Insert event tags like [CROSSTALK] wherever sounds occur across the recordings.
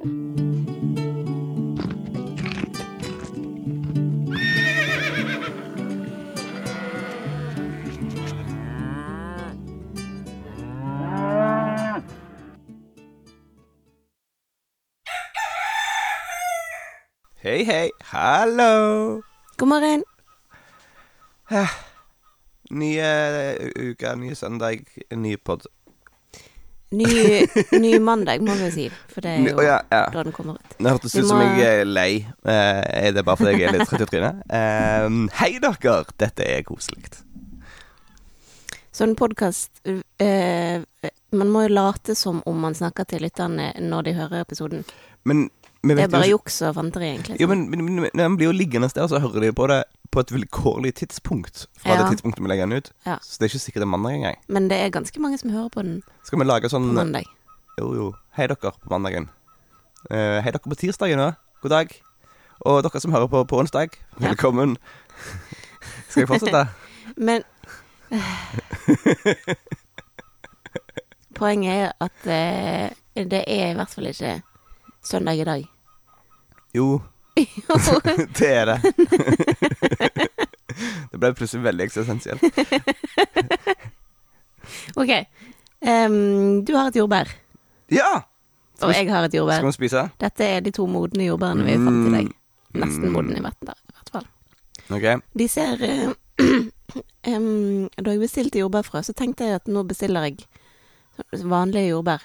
Hei, hei. Hallo. God morgen. Nye eh, uke, ny søndag, ny pod. Ny, ny mandag, må vi si. For det er jo ja, ja. da den kommer ut. Det hørtes det ut som må- jeg er lei. Eh, er det bare fordi jeg er litt trøtt i trynet? Eh, hei, dere. Dette er koselig. Sånn podkast uh, Man må jo late som om man snakker til lytterne når de hører episoden. Men Det er bare juks og fanteri, egentlig. Ja, men, men, men den blir jo liggende der, så hører de på det på et vilkårlig tidspunkt. Fra Ja. det tidspunktet vi legger den ut. Ja. Så det er ikke sikkert det er mandag engang. Men det er ganske mange som hører på den Skal vi lage på sånn mandag. Jo, jo. Hei dere på mandagen. Uh, hei dere på tirsdagen òg. God dag. Og dere som hører på på onsdag, Ja. velkommen. [LAUGHS] Skal jeg fortsette? Men [LAUGHS] Poenget er at uh, det er i hvert fall ikke søndag i dag. Jo, [LAUGHS] det er det. det ble plutselig veldig eksistensielt. OK. Um, du har et jordbær, Ja! Skal og jeg har et jordbær. skal vi spise? Dette er de to modne jordbærene vi fant i dag. Mm. Nesten modne, i hvert fall. Ok. De ser [CLEARS THROAT] uh, um, Da jeg bestilte jordbærfrø, så tenkte jeg at nå bestiller jeg vanlige jordbær.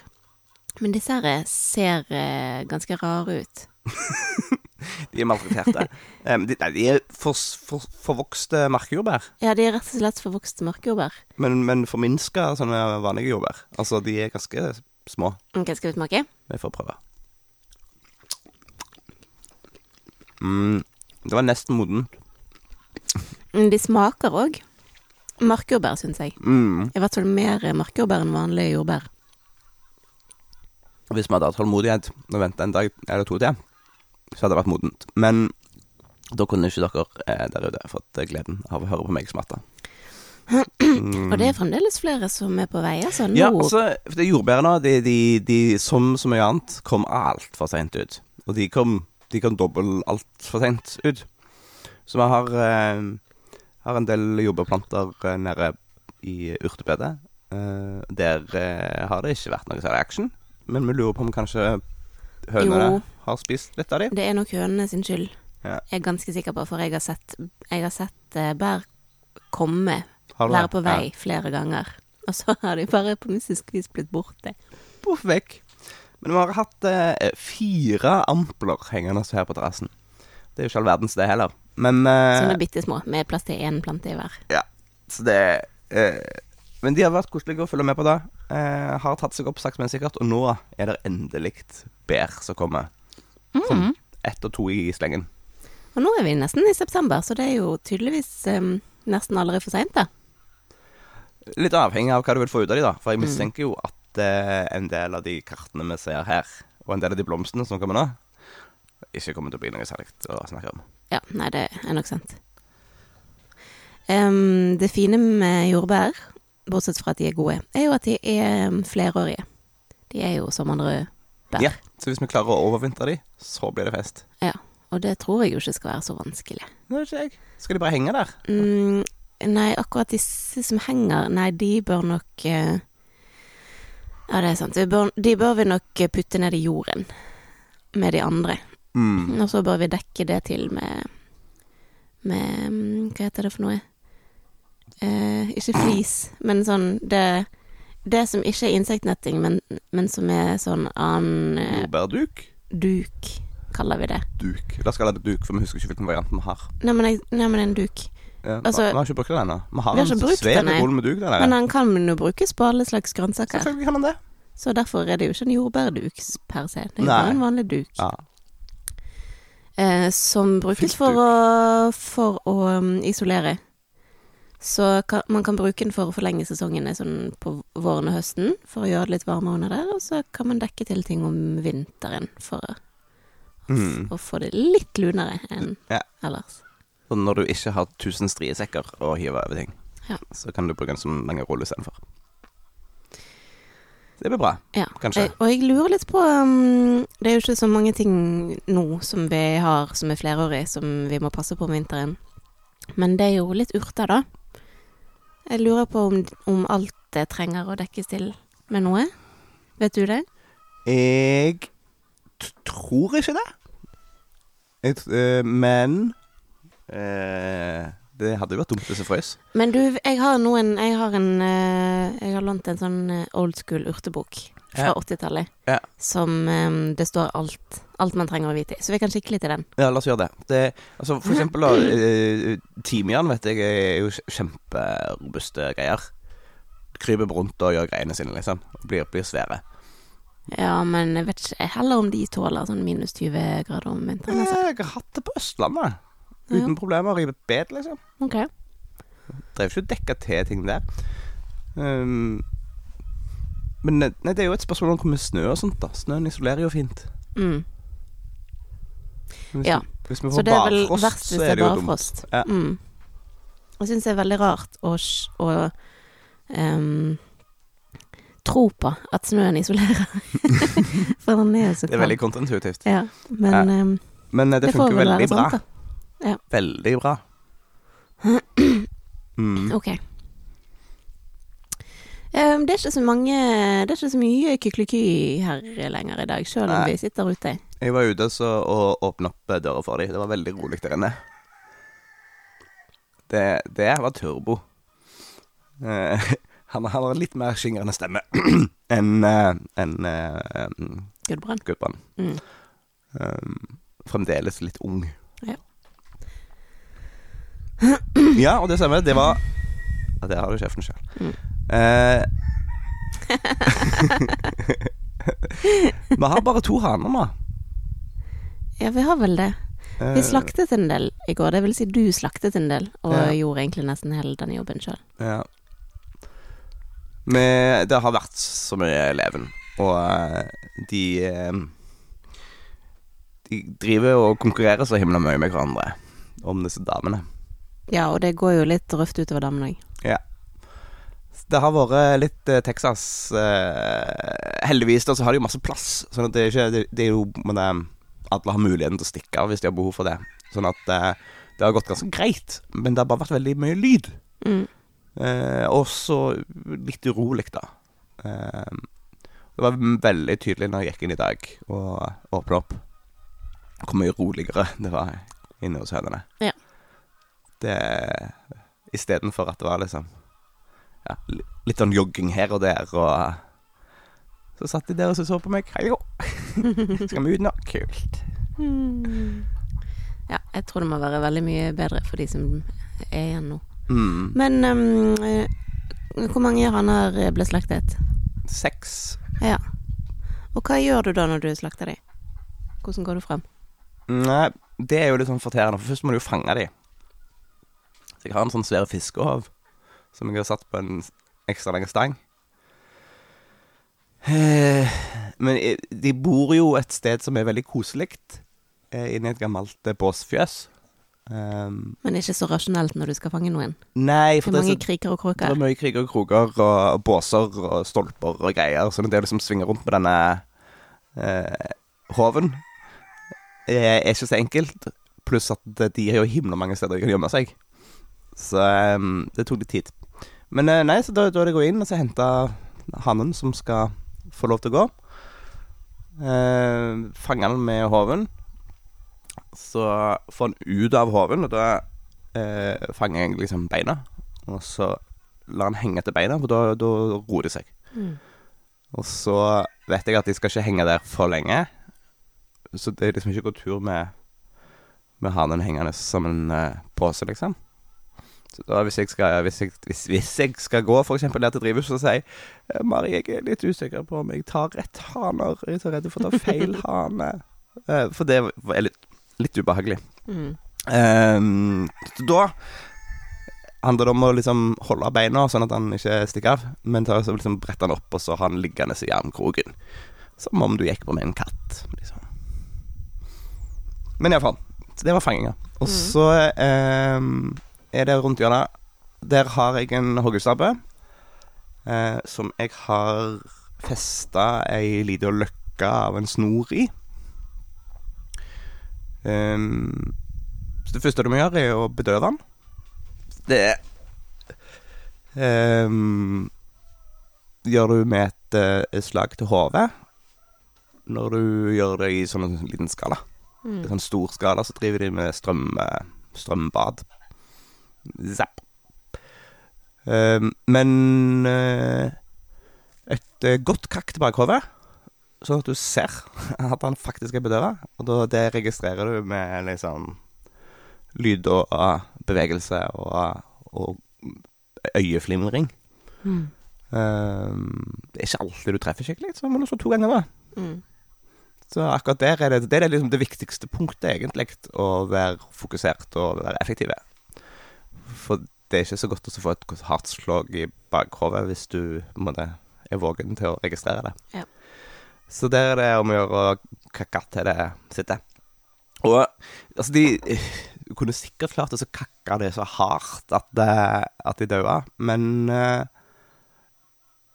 Men disse her ser uh, ganske rare ut. [LAUGHS] De er maltrakterte. Um, [LAUGHS] de, nei, de er for, for, forvokste markjordbær. Ja, de er rett og slett forvokste markjordbær. Men, men forminska sånne vanlige jordbær. Altså, de er ganske små. Ok, skal vi smake? Vi får prøve. Mm, det var nesten moden. Mm, De smaker òg markjordbær, syns jeg. Mm. I hvert fall mer markjordbær enn vanlige jordbær. Hvis vi hadde hatt tålmodighet og venta en dag eller to til, så hadde det vært modent. Men da kunne ikke dere eh, der ute fått gleden av å høre på meg smatte. Mm. [CLEARS THROAT] Og det er fremdeles flere som er på vei, altså. Nå Ja, altså, for det jordbærene, de, de, de, som så mye annet, kom altfor seint ut. Og de kom, de kom dobbelt altfor seint ut. Så vi har, eh, har en del jordbærplanter eh, nede i urtebedet. Eh, der eh, har det ikke vært noe særlig action. Men vi lurer på om kanskje hønene Jo. har spist litt av dem. Det er nok hønene sin skyld. Ja. Jeg er ganske sikker på, for jeg har sett, jeg har sett eh, bær komme, være på vei flere ganger. Og så har de bare på mystisk vis blitt borte. Ja. Poff vekk. Men vi har hatt eh, fire ampler hengende her på terrassen. Det er jo ikke all verdens, det heller. Men eh, Sånne bitte små, med plass til én plante i hver. Ja, så det eh, Men de har vært koselige å følge med på da. Eh, har tatt seg opp sakte, men sikkert. Og nå er det endelig bær som kommer. Sånn ett og to i slengen. Og nå er vi nesten i september, så det er jo tydeligvis um, nesten allerede for seint, da. Litt avhengig av hva du vil få ut av de da. For jeg mistenker jo at eh, en del av de kartene vi ser her, og en del av de blomstene som kommer nå, ikke kommer til å bli noe særlig å snakke om. Ja, nei, det er nok sant. Um, det fine med jordbær, bortsett fra at de er gode, er jo at de er flerårige. De er jo som andre bær. Ja, Så hvis vi klarer å overvintre de, så blir det fest. Ja, og det tror jeg jo ikke skal være så vanskelig. Vet ikke jeg. Skal de bare henge der? Mm, nei, akkurat disse som henger, nei, de bør nok uh, Ja, det er sant. De bør, de bør vi nok putte ned i jorden med de andre. Mm. Og så bør vi dekke det til med Med mm, Hva heter det for noe? Eh, ikke flis, men sånn det, det som ikke er insektnetting, men, men som er sånn annen eh, Jordbærduk? duk, kaller vi det. Duk. La oss kalle det duk, for vi husker ikke hvilken variant vi har. Nei, men, jeg, nei, men en duk. Ja, Altså- vi har ikke brukt den ennå. Vi har, Vi har en svær boll med duk der Men den kan jo brukes på alle slags grønnsaker. Selvfølgelig kan den det. Så derfor er det jo ikke en jordbærduk per se. Det er jo bare en vanlig duk. Ja. Eh, som brukes for å, for å um, isolere. Så kan, man kan bruke den for å forlenge sesongene sånn på våren og høsten, for å gjøre det litt varmere under der. Og så kan man dekke til ting om vinteren for å, Mm. å få det litt lunere enn Ja. ellers. Og når du ikke har tusen striesekker å hive over ting, Ja. så kan du bruke den som langerull istedenfor. Det blir bra, Ja. kanskje. Og jeg lurer litt på um, Det er jo ikke så mange ting nå som vi har som er flerårig, som vi må passe på om vinteren. Men det er jo litt urter, da. Jeg lurer på om, om alt det trenger å dekkes til med noe. Vet du det? Jeg tror ikke det. Jeg, eh, men øh, Det hadde jo vært dumt hvis jeg frøs. Men du, jeg har noen Jeg har en øh, Jeg har lånt en sånn old school urtebok fra Ja. 80-tallet. Ja. Som um, det står alt, alt man trenger å vite i. Så vi kan kikke litt i den. Ja, la oss gjøre det. det altså, for eksempel da, eh, timian vet jeg er jo kjemperobuste greier. Kryper rundt og gjør greiene sine, liksom. Blir, blir svære. Ja, men jeg vet ikke heller om de tåler sånn minus 20 grader om vinteren. Altså. Jeg har hatt det på Østlandet. Uten problemer. I bed, liksom. Ok. Drev ikke og dekka til ting der. Um, men nei, det er jo et spørsmål om hvor mye snø og sånt, da. Snøen isolerer jo fint. Mm. Hvis, Ja. hvis vi Så det er vel barfrost, verst hvis det er barfrost. Ja. Mm. Jeg syns det er veldig rart å, å um, tro på at snøen isolerer. [LAUGHS] For den er jo så kald. Det er veldig kontraintuitivt. Ja, men Ja. Um, Men eh, det, det funker veldig bra. sant, ja. Veldig bra. [CLEARS THROAT] Mm. Ok. Ehm, det er ikke så mange Det er ikke så mye kykeliky her lenger i dag, sjøl om Nei. vi sitter ute. Jeg var ute så, og åpna opp eh, døra for dem. Det var veldig rolig der inne. Det, det var turbo. [LAUGHS] Uh, han, har litt mer skingrende stemme [CLEARS THROAT] enn uh, en, uh, Gudbrand. Gudbrand. Mm. Um, fremdeles litt ung. Ja. ja, og det stemmer. Det var ja, Der har du sjefen sjøl. Mm. Eh, [LAUGHS] vi har bare to haner nå. Ja, vi har vel det. Vi Eh, slaktet en del i går. Det vil si du slaktet en del, og Ja. gjorde egentlig nesten hele den jobben sjøl. Ja. Men det har vært så mye leven, og eh, de De driver og konkurrerer så himla mye med hverandre om disse damene. Ja, og det går jo litt røft utover damene òg. Ja. Det har vært litt eh, Texas eh, Heldigvis da så har de jo masse plass, sånn at det er ikke Det, det er jo men, eh, Alle har muligheten til å stikke av hvis de har behov for det. Sånn at eh, det har gått ganske greit, men det har bare vært veldig mye lyd. Mm. Eh, og så litt urolig, da. Eh, det var veldig tydelig når jeg gikk inn i dag og åpna opp, hvor mye roligere det var inne hos hønene. Ja. Det Istedenfor at det var liksom ja, li- litt sånn jogging her og der, og så satt de der og så på meg. Hallo, [LAUGHS] skal vi ut nå? Kult. Mm. Ja, jeg tror det må være veldig mye bedre for de som er igjen nå. Mm. Men um, eh, hvor mange haner ble slaktet? Seks. Ja. Og hva gjør du da når du slakter de? Hvordan går du frem? Nei, det er jo litt sånn forterende, for først må du jo fange de. Så jeg har en sånn svær fiskehov som jeg har satt på en ekstra lang stang. Eh, Men eh, de bor jo et sted som er veldig koselig, eh, inni et gammelt båsfjøs. Um, Men ikke så rasjonelt når du skal fange noen. nei, Det for er det er, mange kriker og det er mye kriger og kroker og båser og stolper og greier, så det å liksom svinge rundt med denne eh, hoven er ikke så enkelt. Pluss at de har jo himla mange steder de kan gjemme seg. Så um, det tok litt tid. Men eh, nei, så da, da er det å gå inn og så hente hannen som skal få lov til å gå. Eh, fange den med hoven. Så få den ut av hoven, og da eh, fanger jeg liksom beina. Og så lar den henge etter beina, for da, da roer de seg. Mm. Og så vet jeg at de skal ikke henge der for lenge. Så det er liksom ikke å gå tur med, med hanen hengende som en eh, pose, liksom. Så da hvis jeg skal, hvis jeg, hvis, hvis jeg skal gå eksempel der til drivhuset og si jeg Mari, jeg er litt usikker på om jeg tar rett haner. Jeg er så redd for å ta feil [LAUGHS] hane. Eh, for det er litt, litt ubehagelig. Mm. Um, da handler det om å liksom holde beina sånn at han ikke stikker av. Men ta, så liksom brette han opp, og så ha han liggende i armkroken. Som om du gikk på med en katt. Liksom. Men iallfall. Det var fanginga. Og så så ehm, er det rundt hjørnet Der har jeg en hoggestabbe. Eh, som jeg har festa ei lita løkke av en snor i. Um, så det første du må gjøre, er å bedøve den. Det um, gjør du med et et slag til hodet. Når du gjør det i sånn en liten skala. I Mm. sånn stor skala så driver de med strøm, eh, strømbad. Zapp. Ehm, men eh, et eh, godt kakk til bakhodet, sånn at du ser [LAUGHS] at han faktisk er bedøva. Og da, det registrerer du med liksom lyd og bevegelse og, og øyeflimring. Mm. Ehm, det er ikke alltid du treffer skikkelig, så må du slå to ganger. da. Mm. Så akkurat der er det, det er liksom det viktigste punktet, egentlig. Å være fokusert og være effektive. For det er ikke så godt å få et hardt slag i bakhodet hvis du måtte, er vågen til å registrere det. Ja. Så der er det om å gjøre å kakke til det sitter. Og altså, de kunne sikkert klart å kakke det så hardt at, det, at de daua, men uh,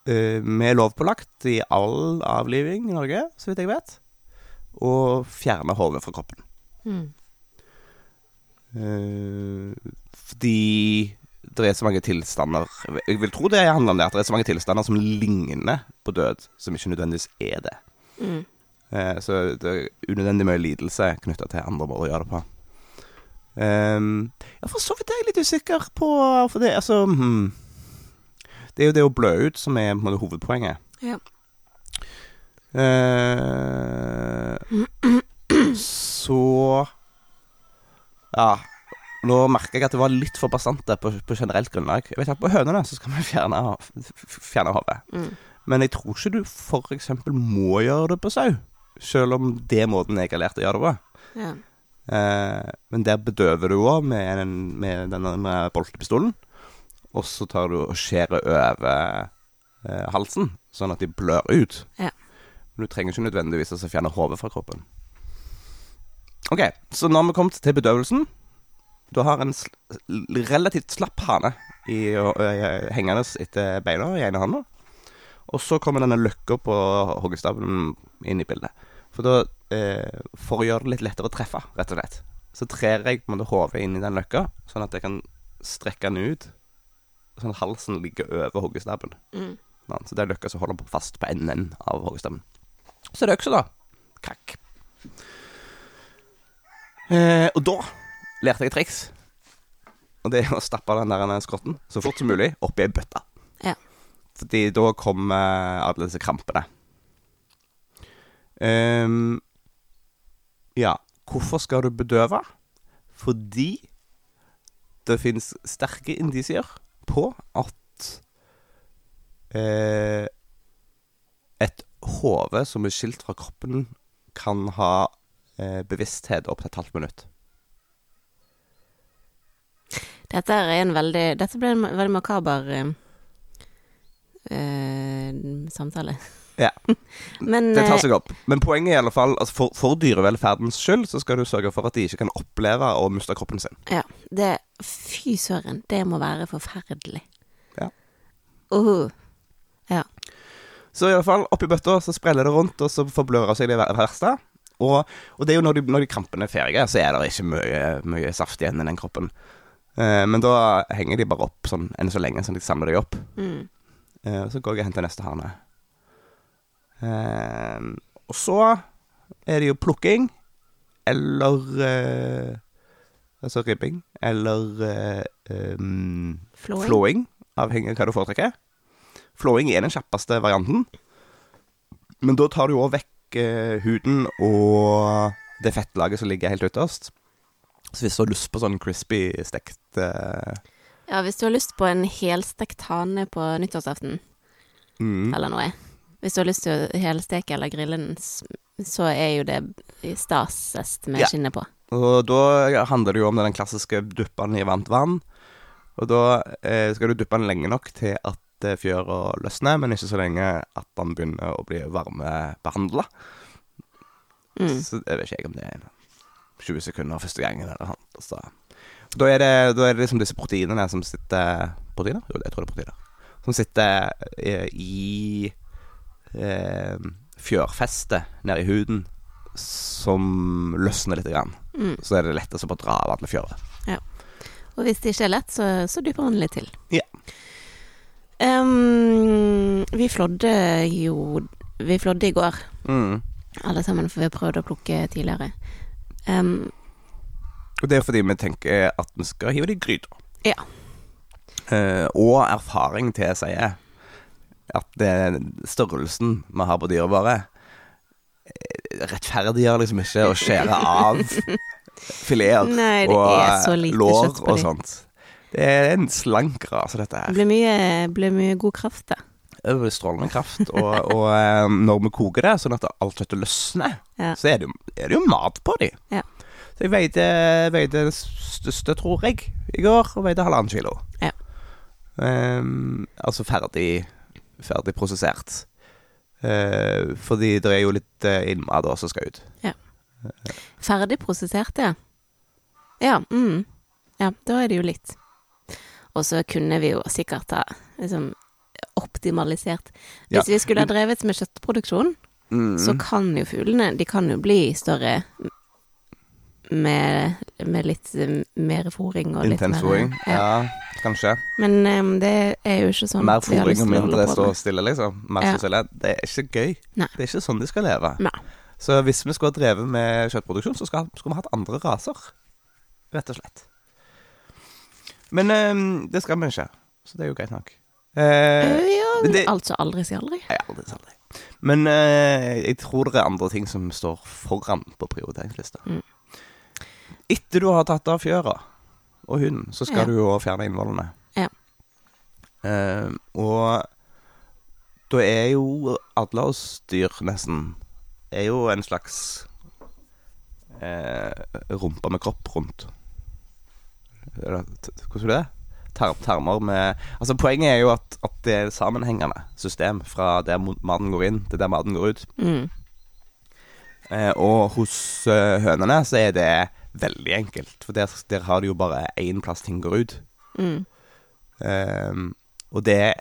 eh, vi er lovpålagt i all avliving i Norge, så vidt jeg vet, å fjerne hodet fra kroppen. Mm. Eh, fordi det er så mange tilstander Jeg vil tro det handler om det, at det er så mange tilstander som ligner på død, som ikke nødvendigvis er det. Mm. Eh, så det er unødvendig mye lidelse knytta til andre måter å gjøre det på. Um, ja, for så vidt er jeg litt usikker på For det, altså hmm. Det er jo det å blø ut som er måte, hovedpoenget. Ja. Eh, så Ja. Nå merker jeg at det var litt for bastante på, på generelt grunnlag. Jeg vet at På hønene så skal vi fjerne, fjerne hodet. Mm. Men jeg tror ikke du f.eks. må gjøre det på sau. Selv om det er måten jeg har lært å gjøre det på. Ja. Eh, men der bedøver du òg med, med denne boltepistolen. Og så tar du og skjærer over eh, halsen, sånn at de blør ut. Ja. Men du trenger ikke nødvendigvis å fjerne hodet fra kroppen. OK, så nå har vi kommet til bedøvelsen. Du har en sl relativt slapp hane i, ø, ø, hengende etter beina i ene hånda. Og så kommer denne løkka på hoggestabelen inn i bildet. For da, eh, for å gjøre det litt lettere å treffe, rett og slett, så trer jeg på en måte hodet inn i den løkka, sånn at jeg kan strekke den ut, sånn at halsen ligger over hoggestabelen. Mm. Så det er løkka som holder på fast på enden av hoggestabelen. Så er det øksa, da. Kakk. Eh, og da lærte jeg et triks. Og det er å stappe den der skrotten så fort som mulig oppi ei bøtte. Ja. Fordi da kommer alle disse krampene. Um, ja, hvorfor skal du bedøve? Fordi det finnes sterke indisier på at eh, et hode som er skilt fra kroppen, kan ha eh, bevissthet opp til et halvt minutt. Dette er en veldig Dette ble en veldig makaber eh, eh, samtale. Ja. [LAUGHS] Men Det tar eh, seg opp. Men poenget er i alle fall at for, for dyrevelferdens skyld så skal du sørge for at de ikke kan oppleve å miste kroppen sin. Ja, det Fy søren, det må være forferdelig. Ja. Åh. ja. Så i alle fall, oppi bøtta så spreller det rundt, og så forblører seg det verste. Og, og det er jo når de, når de krampene er ferdige, så er det ikke mye, mye saft igjen i den kroppen. Eh, men da henger de bare opp sånn enn så lenge, sånn at de samler deg opp. Mm. Eh, så går jeg og henter neste hane. Eh, og så er det jo plukking, eller eh, Altså ribbing, eller eh, em, Flåing. flåing, avhengig av hva du foretrekker. Flåing er den kjappeste varianten, men da tar du òg vekk eh, huden og det fettlaget som ligger helt ytterst. Så hvis du har lyst på sånn crispy stekt eh, Ja, hvis du har lyst på en helstekt hane på nyttårsaften, mm, eller noe Hvis du har lyst til å helsteke eller grille den, så er jo det stasest med Ja. skinnet på. Og da handler det jo om den klassiske duppen i varmt vann. Og da eh, skal du duppe den lenge nok til at eh, fjøra løsner, men ikke så lenge at den begynner å bli varmebehandla. Mm. Så jeg vet ikke jeg om det er 20 sekunder første gangen eller sånt. Så da er, det, da er det liksom disse proteinene som sitter Proteiner? Jo, jeg tror det er proteiner. Som sitter eh, i eh, Nede nedi huden som løsner litt. Grann. Mm. Så er det lettest å bare dra av alle fjøret. Og hvis det ikke er lett, så, så dypper man litt til. Ja. Um, vi flådde jo Vi flådde i går, Mm. alle sammen, for vi har prøvd å plukke tidligere. Ehm, Og det er fordi vi tenker at vi skal hive det i gryta. Ja. Uh, og erfaring tilsier at det størrelsen vi har på dyret våre, eh, rettferdiggjør liksom ikke å skjære av [LAUGHS] fileter Nei, og lite lår og sånt. Det er en slank rase, dette det her. ble mye, ble mye god kraft, det. Over strålende kraft. Og, og eh, når vi koker det, sånn at alt kjøttet løsner, Ja. så er det, jo, er det jo mat på dem. Ja. Så jeg veide, veide det største, tror jeg, i går, og veide halvannen kilo. Ja. Um, altså ferdig, ferdig prosessert. Uh, fordi det er jo litt uh, innmat som skal ut. Ferdig prosessert, ja. Ja, mm. ja, da er det jo litt. Og så kunne vi jo sikkert ha liksom optimalisert. Ja. Hvis vi skulle ha drevet med kjøttproduksjon, Mm. så kan jo fuglene De kan jo bli større med, med litt eh, mer fôring og Intens mer fôring. Ja. Ja, kanskje. Men um, det er jo ikke sånn Mer fôring og mindre stå stille, liksom. Mer Ja. stille. Det er ikke gøy. Nei. Det er ikke sånn de skal leve. Nei. Så hvis vi skulle ha drevet med kjøttproduksjon, så skal, skulle vi hatt andre raser. Rett og slett. Men um, det skal vi ikke, så det er jo greit nok. Eh, Eh, Ja, det- altså aldri si aldri. Ja, aldri, aldri. Men eh, jeg tror det er andre ting som står foran på prioriteringslista. Mm. Etter du har tatt av fjøra og hunden, så skal Ja. du jo fjerne innvollene. Ja. Eh, og da er jo alle oss dyr, nesten, er jo en slags eh, rumpe med kropp rundt. Hvordan er det? Ter termer med Altså Poenget er jo at, at det er sammenhengende system fra der maten går inn, til der maten går ut. Mm. Eh, og hos uh, hønene så er det veldig enkelt, for der, der har de jo bare én plass ting går ut. Mm. Eh, og det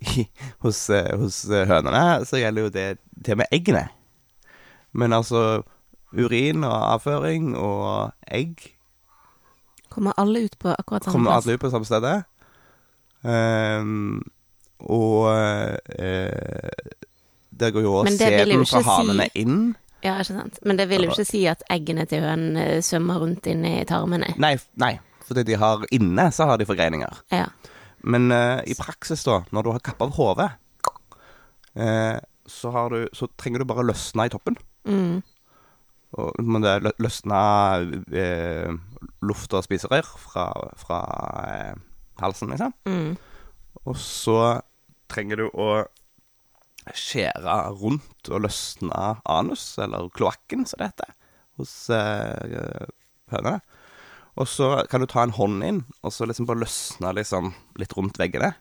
[LAUGHS] hos, eh, hos eh, hønene så gjelder jo det det med eggene. Men altså urin og avføring og egg Kommer alle ut på akkurat samme kommer plass? alle ut på samme stedet. Um, og uh, der går jo også sæden fra hanene si- inn. Ja, ikke sant. Men det vil jo ikke si at eggene til hønen eh, svømmer rundt inne i tarmene. Nei, nei, fordi de har inne så har de forgreininger. Ja. Men uh, i praksis, da, når du har kappa av hodet, uh, så, så trenger du bare løsne i toppen. Og men det løsna eh, luft og spiserør fra, fra eh, halsen, liksom. Mm. Og så trenger du å skjære rundt og løsne anus, eller kloakken, som det heter, hos eh, hønene. Og så kan du ta en hånd inn, og så liksom bare løsne liksom litt rundt veggene.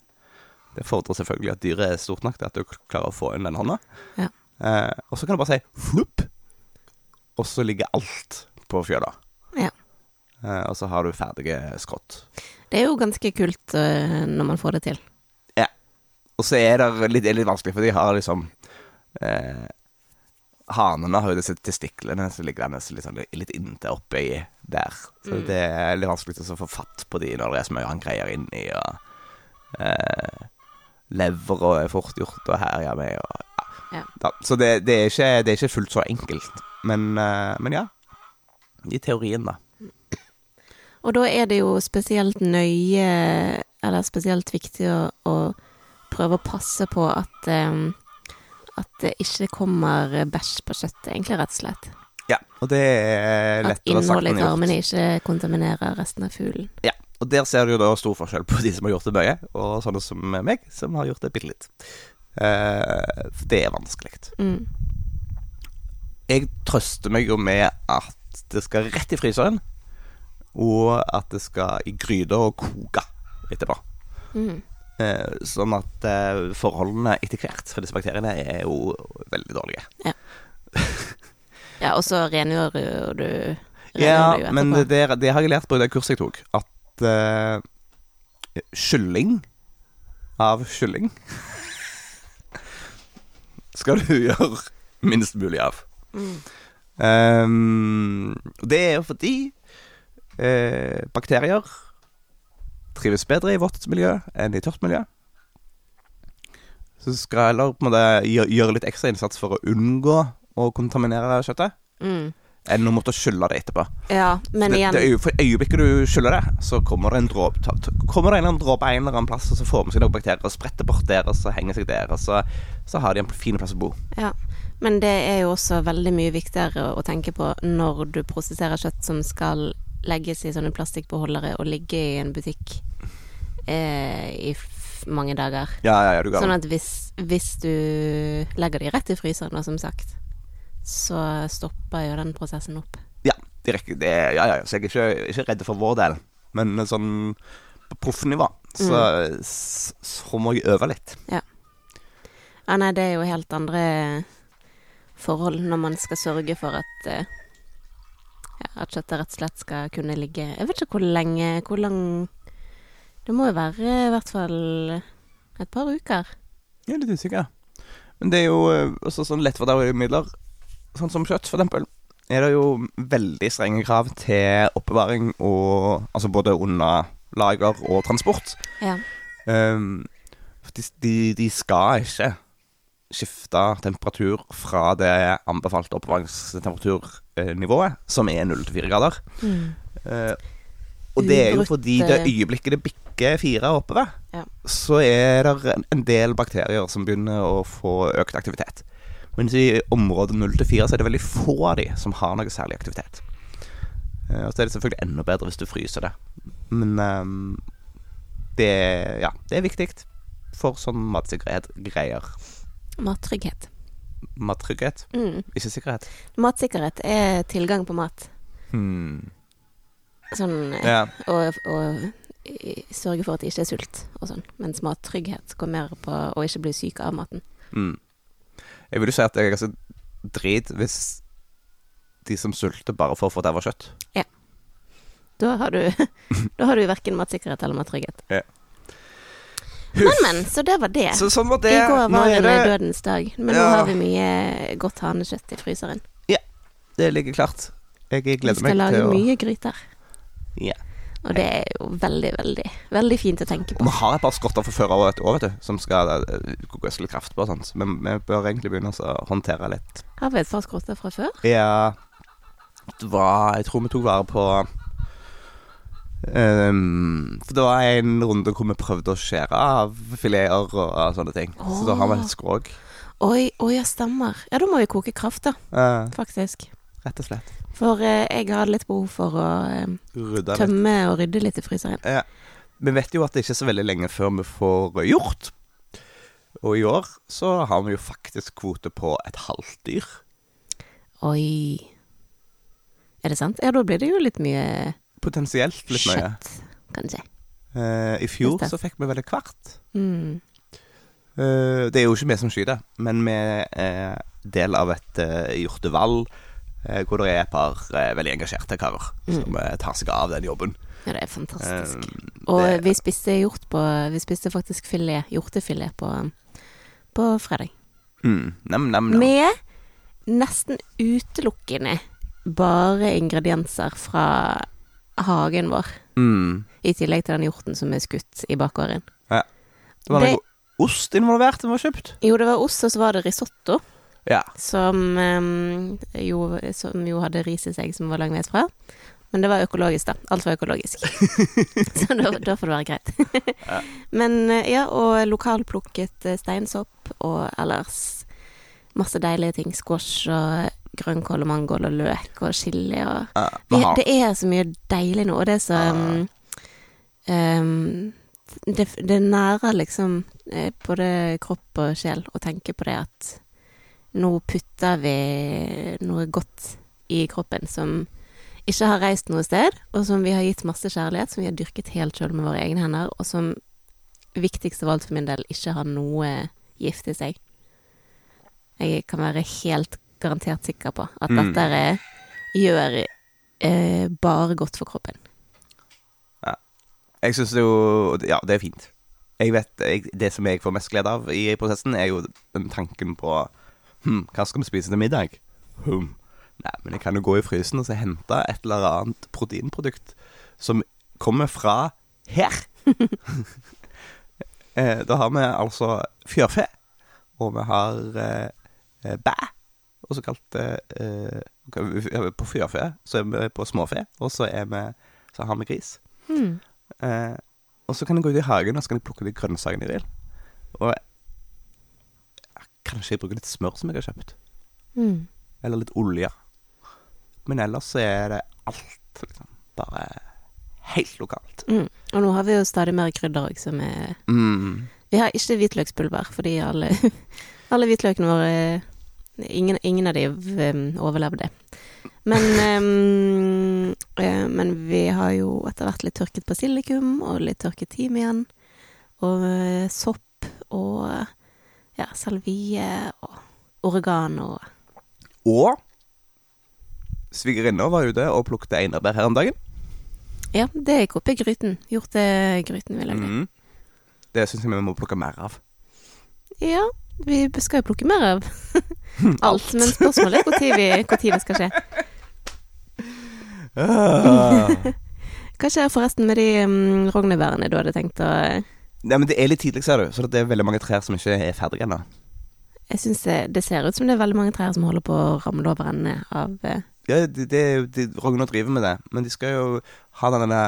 Det fordrer selvfølgelig at dyret er stort nok til at du klarer å få inn den hånda. Ja. Eh, og så kan du bare si flupp, og så ligger alt på fjøla. Ja. Eh, og så har du ferdige skrått. Det er jo ganske kult eh, når man får det til. Ja. Og så er det litt, er litt vanskelig, for de har liksom eh, Hanene har jo disse testiklene som ligger der litt, sånn, litt inntil oppi der. Så Mm. det er litt vanskelig å få fatt på de når det er så mye han greier inni, og eh, lever og er fort gjort og herjer med, og ja. Ja. Så det, det, er ikke, det er ikke fullt så enkelt. Men, eh, men ja. I teorien, da. Og da er det jo spesielt nøye, eller spesielt viktig å, å prøve å passe på at um, at det ikke kommer bæsj på kjøttet, egentlig, rett og slett. Ja, og det er At lettere sagt innholdet i enn tarmene ikke kontaminerer resten av fuglen. Ja, og der ser du jo da stor forskjell på de som har gjort det mye, og sånne som meg, som har gjort det bitte litt. Uh, for det er vanskelig. Mm. Jeg trøster meg jo med at det skal rett i fryseren, og at det skal i gryta og koke etterpå. Mm. Eh, sånn at eh, forholdene etter hvert for disse bakteriene er jo veldig dårlige. Ja, [LAUGHS] og så rengjør du Ja, men det, det, det har jeg lært på det kurset jeg tok, at eh, kylling av kylling [LAUGHS] skal du gjøre minst mulig av. Mm. Um, det er jo fordi eh, bakterier trives bedre i vått miljø enn i tørt miljø. Så skal jeg heller på en måte gjøre, litt ekstra innsats for å unngå å kontaminere kjøttet, Mm. enn å måtte skylle det etterpå. Ja, men igjen det, øye- for øyeblikket du skyller det, så kommer det en dråpe Kommer det en eller annen dråpe en eller annen plass, og så får med seg noen bakterier og spretter bort der, og så henger seg der, og så, så har de en fin plass å bo. Ja, men det er jo også veldig mye viktigere å tenke på når du prosesserer kjøtt som skal legges i sånne plastikkbeholdere og ligge i en butikk eh, i mange dager. Ja, ja, ja, du Sånn at hvis, hvis du legger de rett i fryseren, som sagt, så stopper jo den prosessen opp. Ja, direkte. Det, ja, ja, så jeg er ikke, ikke redd for vår del. Men sånn på proffnivå så, Mm. så, så må jeg øve litt. Ja. Ja, nei, det er jo helt andre forhold når man skal sørge for at eh, ja, at kjøttet rett og slett skal kunne ligge Jeg vet ikke hvor lenge Hvor lang Det må jo være i hvert fall et par uker. Jeg er litt usikker. Men det er jo eh, også sånn lettfordauelige midler, sånn som kjøtt, for eksempel. Er det jo veldig strenge krav til oppbevaring og Altså både under lager og transport. Ja. Um, de, de, de skal ikke skifte temperatur fra det anbefalte oppbevaringstemperaturniveauet, som er 0 til 4 grader. Eh, og det er jo fordi det øyeblikket det bikker fire oppover, Ja. så er det en- del bakterier som begynner å få økt aktivitet. Mens i området 0 til 4 så er det veldig få av de som har noe særlig aktivitet. Eh, og så er det selvfølgelig enda bedre hvis du fryser det. Men ehm, det, ja, det er viktig for sånn matsikkerhet-greier. Mattrygghet. Mattrygghet, Mm. ikke sikkerhet. Matsikkerhet er tilgang på mat. Hmm. Sånn Ja. og, og sørge for at det ikke er sult og sånn. Mens mattrygghet går mer på å ikke bli syk av maten. Mm. Jeg vil jo si at jeg er ganske drit hvis de som sulter bare får var kjøtt. Da har du, [LAUGHS] da har du verken matsikkerhet eller mattrygghet. Ja. Men, men, så det var det. Så sånn var det. I går var det dødens dag, men nå har vi mye godt hanekjøtt i fryseren. Ja, Det ligger klart. Jeg Vi gleder skal meg lage til å mye gryter. Ja. Og det er jo veldig, veldig, veldig fint å tenke på. vi har et par skotter fra før av et år, vet du, som skal uh, litt kraft på og sånt. Men vi bør egentlig begynne å håndtere litt. Har vi et par skotter fra før? Ja Det var Jeg tror vi tok vare på ehm, For det var en runde hvor vi prøvde å skjære av fileter og, og sånne ting. Så da har vi et skrog. Oi, oi, ja, stemmer. Ja, da må vi koke kraft, da, Uh, faktisk. rett og slett. For eh, jeg har litt behov for å eh, tømme litt. og rydde litt i fryseren. Ja. Vi vet jo at det ikke er så veldig lenge før vi får gjort. Og i år så har vi jo faktisk kvote på et halvt dyr. Oi. Er det sant? Ja, da blir det jo litt mye Potensielt litt mye. kjøtt, kanskje. Uh, I fjor så fikk vi vel et kvart. Mm. Uh, det er jo ikke vi som skyter, men vi er del av et uh, hjortevall eh, hvor det er et par eh, veldig engasjerte karer Mm. som eh, tar seg av den jobben. Ja, det er fantastisk. Eh, Og det- vi spiste hjort på Vi spiste faktisk filet, hjortefilet på, på fredag. mm, nam, nam, nam. Med nesten utelukkende bare ingredienser fra hagen vår. Mm. I tillegg til den hjorten som er skutt i bakgården. Det var Det- noe ost involvert som var kjøpt. Jo, det var ost, og så var det risotto. Ja. Som, em, jo, som jo hadde ris i seg, som var langveisfra. Men det var økologisk, da. Alt var økologisk. [LAUGHS] Så da, da får det være greit. Ja. Men eh, ja, og lokalplukket eh, steinsopp og ellers masse deilige ting. Squash og grønnkål og mangold og løk og chili og uh, vi Det er så mye deilig nå, og det er så um, um, det, det nærer liksom eh, både kropp og sjel å tenke på det at nå putter vi noe godt i kroppen som ikke har reist noe sted, og som vi har gitt masse kjærlighet, som vi har dyrket helt sjøl med våre egne hender, og som viktigst av alt for min del ikke har noe gift i seg. Jeg kan være helt garantert sikker på at Mm. dette er, gjør eh, bare godt for kroppen. Ja. Jeg syns jo Ja, det er fint. Jeg vet, jeg, Det som jeg får mest glede av i prosessen, er jo den tanken på Hm, hva skal vi spise til middag? Hm. Nei, men jeg kan jo gå i frysen og så hente et eller annet proteinprodukt som kommer fra her. [LAUGHS] eh, da har vi altså fjørfe, og vi har eh, bæ, og så kalt eh, eh, På fjørfe så er vi på småfe, og så, er vi, så har vi gris. Mm. Eh, og så kan jeg gå ut i hagen og så kan jeg plukke de grønnsakene jeg vil. Og kanskje jeg bruker litt smør som jeg har kjøpt. Mm. Eller litt olje. Men ellers så er det alt liksom bare helt lokalt. Mm. Og nå har vi jo stadig mer krydder òg, som er Mm. Vi har ikke hvitløkspulver, fordi alle, [LAUGHS] alle hvitløkene våre ingen, ingen av de um, overlevde. Men, um, eh, men vi har jo etter hvert litt tørket basilikum, og litt tørket timian, og eh, sopp, og ja, salvie, og oregan Og svigerinna var ute og plukket einebær her om dagen. Ja, det gikk opp i gryten. Gjort det gryten vi lagde. Mm. Det syns jeg vi må plukke mer av. Ja, vi skal jo plukke mer av [LAUGHS] alt, men spørsmålet er når vi- hvor tid det skal skje. Ah. Hva skjer forresten med de um, rognebærene du hadde tenkt å Nei, men det er litt tidlig, ser du, så det er veldig mange trær som ikke er ferdige ennå. Jeg syns det, det ser ut som det er veldig mange trær som holder på å ramle over ende av uh... Ja, det, det de, Rogner driver med det, men de skal jo ha denne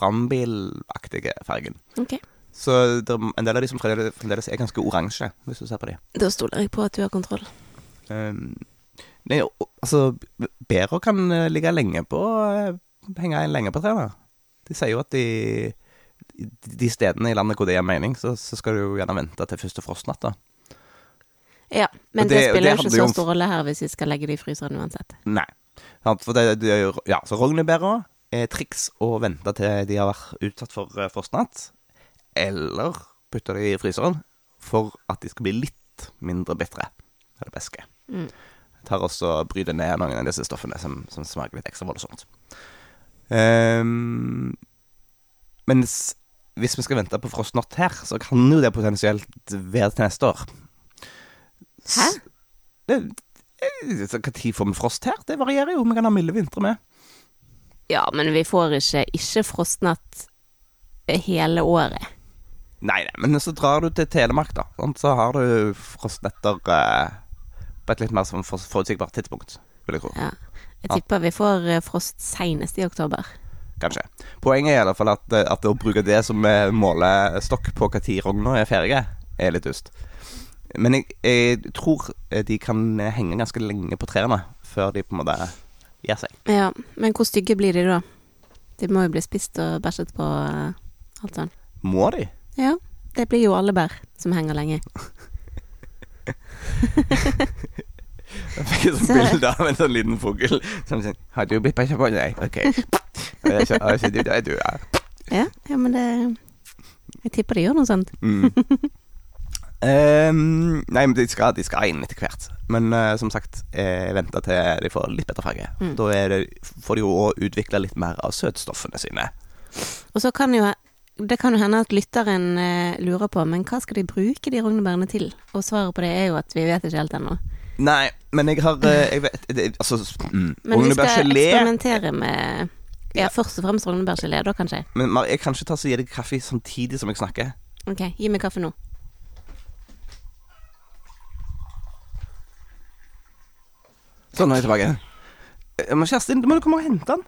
brannbilaktige fargen. Ok. Så det er en del av de som fremdeles er ganske oransje, hvis du ser på de. Da stoler jeg på at du har kontroll. Um, nei, altså, bærer kan eh, ligge lenge på eh, Henge lenge på trærne. De sier jo at de de stedene i landet hvor det gir mening, så, så skal du jo gjerne vente til første frostnatt, da. Ja, men det, det- spiller det jo ikke så stor rolle her hvis vi skal legge det i fryseren uansett. Nei. For det, det er jo Ja, så rognebæra er triks å vente til de har vært utsatt for eh, frostnatt, eller putte de i fryseren for at de skal bli litt mindre bitre. Eller beske. Mm. tar også og bryter ned noen av disse stoffene som, som smaker litt ekstra voldsomt. Um, mens hvis vi skal vente på frostnatt her, så kan jo det potensielt være til neste år. Hæ? Når får vi frost her? Det varierer jo. Vi kan ha milde vintre med. Ja, men vi får ikke ikke frostnatt hele året. Nei, nei, men så drar du til Telemark, da. Så har du frostnetter eh, på et litt mer sånn for, forutsigbart tidspunkt, vil jeg tro. Ja. Jeg tipper vi får eh, frost seinest i oktober. Kanskje. Poenget er i alle fall at, eh, at å bruke det som eh, målestokk på når rogna er ferdig, er litt dust. Men jeg, jeg tror de kan henge ganske lenge på trærne før de på en måte gir seg. Ja, men hvor stygge blir de da? De må jo bli spist og bæsjet på alt sånt. Må de? Ja, det blir jo alle bær som henger lenge. Jeg fikk et [LAUGHS] sånt bilde av en sånn liten fugl som sier 'Har du blitt bæsja på deg?' OK. Jeg ja. Ja, men det Jeg tipper de gjør noe sånt. Mm. um, nei, men de skal, de skal inn etter hvert. Men uh, som sagt, jeg venter til de får litt bedre farge. Mm. Da det, får de jo òg utvikla litt mer av søtstoffene sine. Og så kan jo det kan jo hende at lytteren eh, lurer på, men hva skal de bruke de rognebærene til? Og svaret på det er jo at vi vet ikke helt ennå. Nei, men jeg har eh, jeg vet, det, Altså, mm, Men vi skal eksperimentere med Ja, først og fremst rognebærgelé, da kanskje. Men Mar, jeg kan ikke ta så gi deg kaffe samtidig som jeg snakker. Ok, gi meg kaffe nå. Sånn, nå er jeg tilbake. Eh, Men Kjerstin, du må komme og hente den.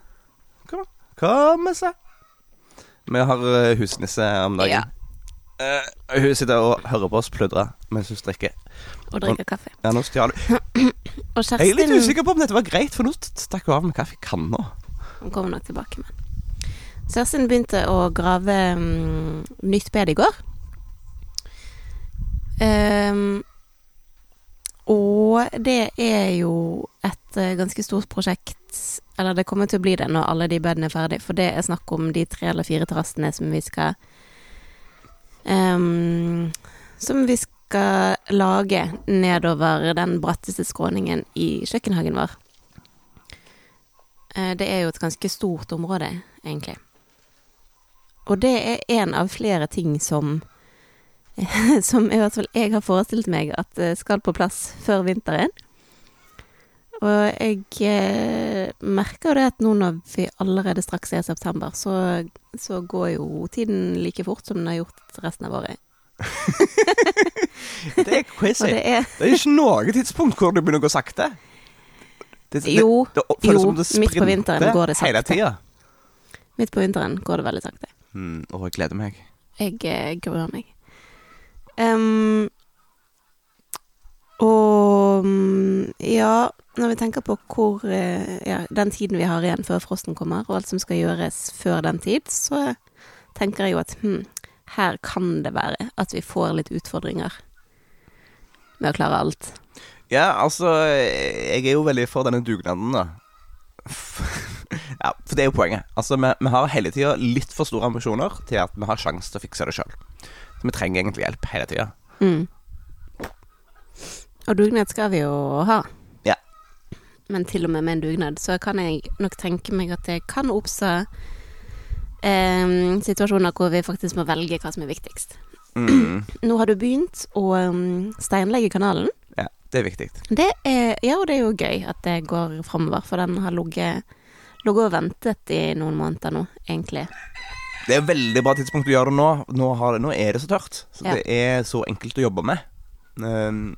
Kom, kom med se. Vi har eh, husnisse om dagen. Ja. Eh, hun sitter og hører på oss pludre mens hun strikker. Og drikker kaffe. Ja, nå stjal hun. [CLEARS THROAT] Jeg er litt usikker på om dette var greit, for nå stakk hun av med kaffe i kanna. Hun kommer nok tilbake med Kjerstin begynte å grave um, nytt bed i går. Um, og det er jo et eh, ganske stort prosjekt Eller det kommer til å bli det når alle de bedene er ferdig, for det er snakk om de tre eller fire terrassene som vi skal um, Som vi skal lage nedover den bratteste skråningen i kjøkkenhagen vår. Eh, Det er jo et ganske stort område, egentlig. Og det er en av flere ting som [LAUGHS] som i hvert fall jeg har forestilt meg at eh, skal på plass før vinteren. Og jeg eh, merker jo det at nå når vi allerede straks er i september, så, så går jo tiden like fort som den har gjort resten av året. [LAUGHS] Det er crazy. det er Det er ikke noe tidspunkt hvor det begynner å gå sakte. Det, det, Jo, jo, midt på vinteren går det Hele sakte. tida. midt på vinteren går det veldig sakte. Mm, og jeg gleder meg. Jeg eh, gruer meg. Em, og mm, ja, når vi tenker på hvor eh, Ja, den tiden vi har igjen før frosten kommer, og alt som skal gjøres før den tid, så tenker jeg jo at hm, her kan det være at vi får litt utfordringer med å klare alt. Ja, altså Jeg er jo veldig for denne dugnaden, da. [LAUGHS] Ja, for det er jo poenget. Altså, Vi, vi har hele tida litt for store ambisjoner til at vi har sjanse til å fikse det sjøl. Så vi trenger egentlig hjelp hele tida. Mm. Og dugnad skal vi jo ha. Ja. Men til og med med en dugnad så kan jeg nok tenke meg at det kan oppstå eh, situasjoner hvor vi faktisk må velge hva som er viktigst. Mm, Nå har du begynt å um, steinlegge kanalen. ja, det er viktig. Det er, ja, og det er jo gøy at det går framover, for den har ligget og ventet i noen måneder nå, egentlig. Det er et veldig bra tidspunkt å gjøre det nå. Nå, har det, nå er det så tørt. Så Ja. det er så enkelt å jobbe med. Um,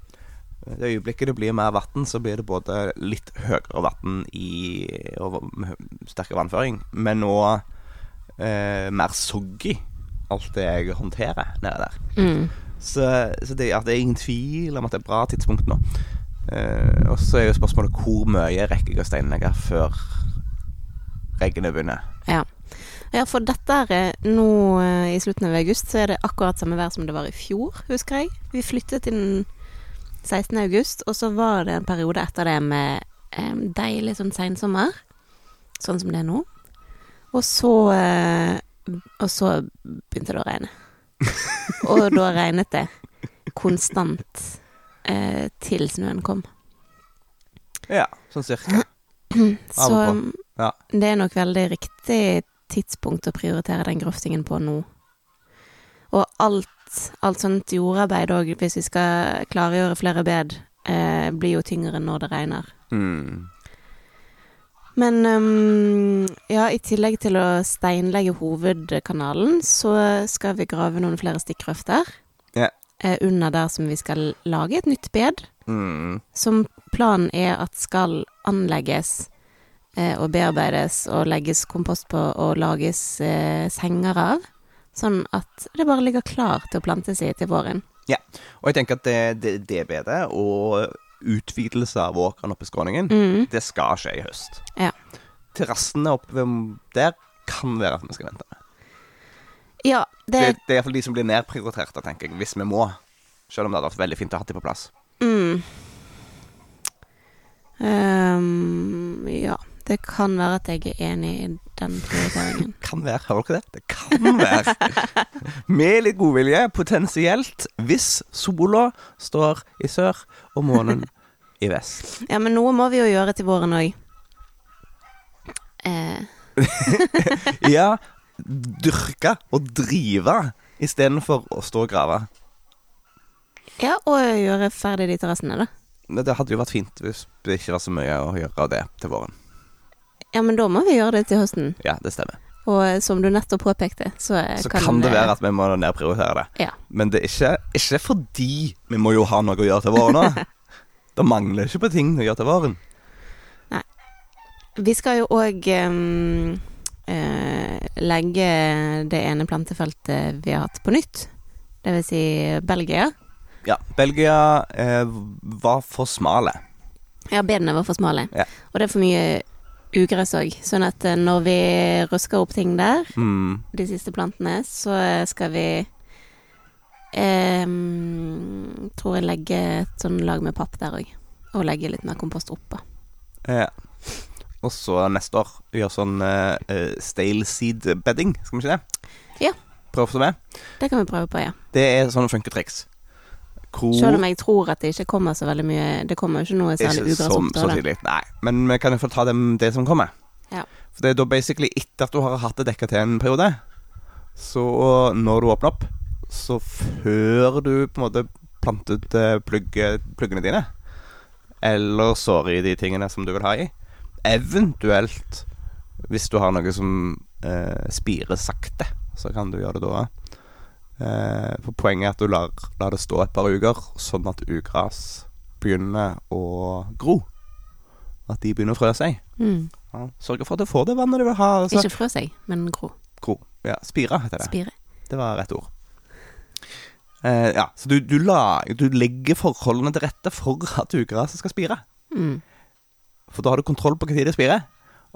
det øyeblikket det blir mer vann, så blir det både litt høyere vann i og sterkere vannføring, men òg eh, mer soggy, alt det jeg håndterer nede der. Mm. Så, så det, det er ingen tvil om at det er bra tidspunkt nå. Eh, og så er jo spørsmålet hvor mye rekker jeg å steinlegge før regnet begynner. Ja. ja, for dette er eh, nå eh, i slutten av august, så er det akkurat samme vær som det var i fjor, husker jeg. Vi flyttet inn 16. august, og så var det en periode etter det med eh, deilig sånn seinsommer, sånn som det er nå. Og så eh, Og så begynte det å regne. [LAUGHS] og da regnet det konstant eh, til snøen kom. Ja, sånn cirka. [CLEARS THROAT] Så. Ja. det er nok veldig riktig tidspunkt å prioritere den grøftingen på nå. Og alt, alt sånt jordarbeid òg, hvis vi skal klargjøre flere bed, eh, blir jo tyngre når det regner. Mm. Men um, ja, i tillegg til å steinlegge hovedkanalen, så skal vi grave noen flere stikkrøfter. Yeah. Eh, under der som vi skal lage et nytt bed. Mm. som planen er at skal anlegges eh, og bearbeides og legges kompost på og lages eh, senger av. Sånn at det bare ligger klar til å plantes i til våren. Ja, Og jeg tenker at det, det, det bedet og utvidelse av åkeren oppe i skråningen, Mm. det skal skje i høst. Ja. Terrassene oppe der kan være at vi skal vente med. Ja, det, Det, det er iallfall de som blir nedprioriterte, tenker jeg, hvis vi må. Selv om det hadde vært veldig fint å ha de på plass. mm. Um, Ja, det kan være at jeg er enig i den prioriteringen. [LAUGHS] Kan være, hører dere det? Det kan være. [LAUGHS] Med litt godvilje, potensielt, hvis sola står i sør og månen i vest. Ja, men noe må vi jo gjøre til våren òg. Eh, [LAUGHS] Ja, dyrke og drive istedenfor å stå og grave. ja, og gjøre ferdig de terrassene, da. Det hadde jo vært fint hvis det ikke var så mye å gjøre av det til våren. Ja, men da må vi gjøre det til høsten. Ja, det stemmer. Og eh, som du nettopp påpekte, så, eh, Så kan det være at vi må nedprioritere det. Ja. Men det er ikke, ikke fordi vi må jo ha noe å gjøre til våren nå. [LAUGHS] Det mangler ikke på ting å gjøre til våren. Nei. Vi skal jo òg legge det ene plantefeltet vi har hatt på nytt. Det vil si Belgia. Ja, Belgia eh, var for smale. Ja, bedene var for smale. Ja. Og det er for mye ugress òg. Sånn at eh, når vi røsker opp ting der, Mm. de siste plantene, så skal vi eh, tror jeg legge et sånn lag med papp der òg. Og legge litt mer kompost oppå. Ja. Og så neste år gjøre sånn eh, eh, stale seed bedding, skal vi ikke det? Ja. Prøve på med. Det kan vi prøve på, ja. Det er sånne funketriks. Hvor Selv om jeg tror at det ikke kommer så veldig mye Det kommer jo ikke noe særlig ugress opp da. Nei. Men vi kan jo få ta det, det som kommer. Ja. For det er da basically etter at du har hatt det dekka til en periode, så når du åpner opp, så før du på en måte planter ut eh, plugge, pluggene dine, eller sår i de tingene som du vil ha i, eventuelt hvis du har noe som eh, spirer sakte, så kan du gjøre det da. Eh, for poenget er at du lar, lar det stå et par uker, sånn at ugras begynner å gro. At de begynner å frø seg. Mm. Ja, Sørge for at du får det vannet du vil ha. Altså. Ikke frø seg, men gro. Gro. Ja, spire heter det. Spire. Det var rett ord. Eh, ja, så du, du, la, du legger forholdene til rette for at ugraset skal spire. Mm. For da har du kontroll på når det spirer.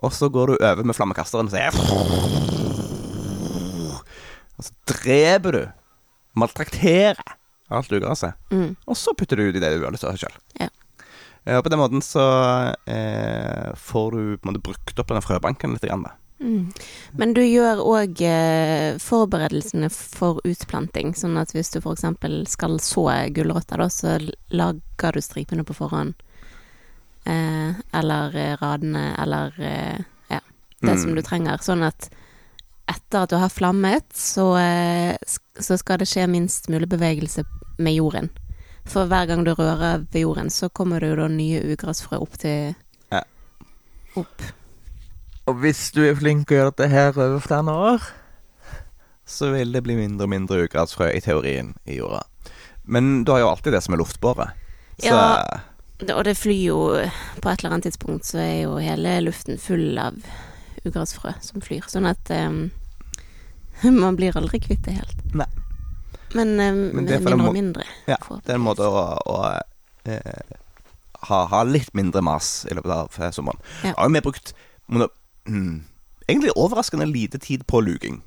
Og så går du over med flammekasteren og sier så dreper du, maltrakterer alt ugraset. Mm. Og så putter du ut i det du har lyst til sjøl. Ja. Og på den måten så eh, får du på en måte brukt opp denne frøbanken litt. Grann, da. Mm. Men du gjør òg eh, forberedelsene for utplanting, sånn at hvis du f.eks. skal så gulrøtter, da, så lager du stripene på forhånd. Eh, eller eh, radene, eller eh, ja, det Mm. som du trenger. Sånn at etter at du har flammet, så, eh, så skal det skje minst mulig bevegelse med jorden. For hver gang du rører ved jorden, så kommer det jo da nye ugressfrø opp til Ja. Opp. Og hvis du er flink å gjøre dette her over flere år Så vil det bli mindre og mindre ugressfrø i teorien i jorda. Men du har jo alltid det som er luftbåret. Så Ja. Og det flyr jo På et eller annet tidspunkt så er jo hele luften full av ugrasfrø som flyr. Sånn at um, [LAUGHS] man blir aldri kvitt det helt. Nei. Men, um, Men det mindre og mindre. Ja, det er en måte å, å eh, ha, ha litt mindre mas i løpet av eh, sommeren. Ja. Har jo vi brukt må hmm, egentlig overraskende lite tid på luking.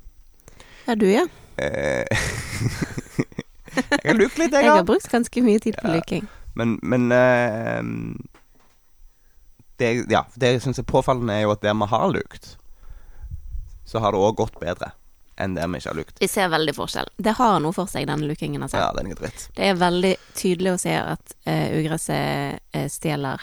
Ja, du, ja. Eh, [LAUGHS] jeg har lukt litt, jeg, Jeg har brukt ganske mye tid på Ja. luking. Men, men eh, det, ja, det jeg syns er påfallende, er jo at der vi har lukt, så har det òg gått bedre enn der vi ikke har lukt. Vi ser veldig forskjell. Det har noe for seg, denne lukingen. Altså. Ja, det er dritt. Det er veldig tydelig å se at uh, ugresset uh, stjeler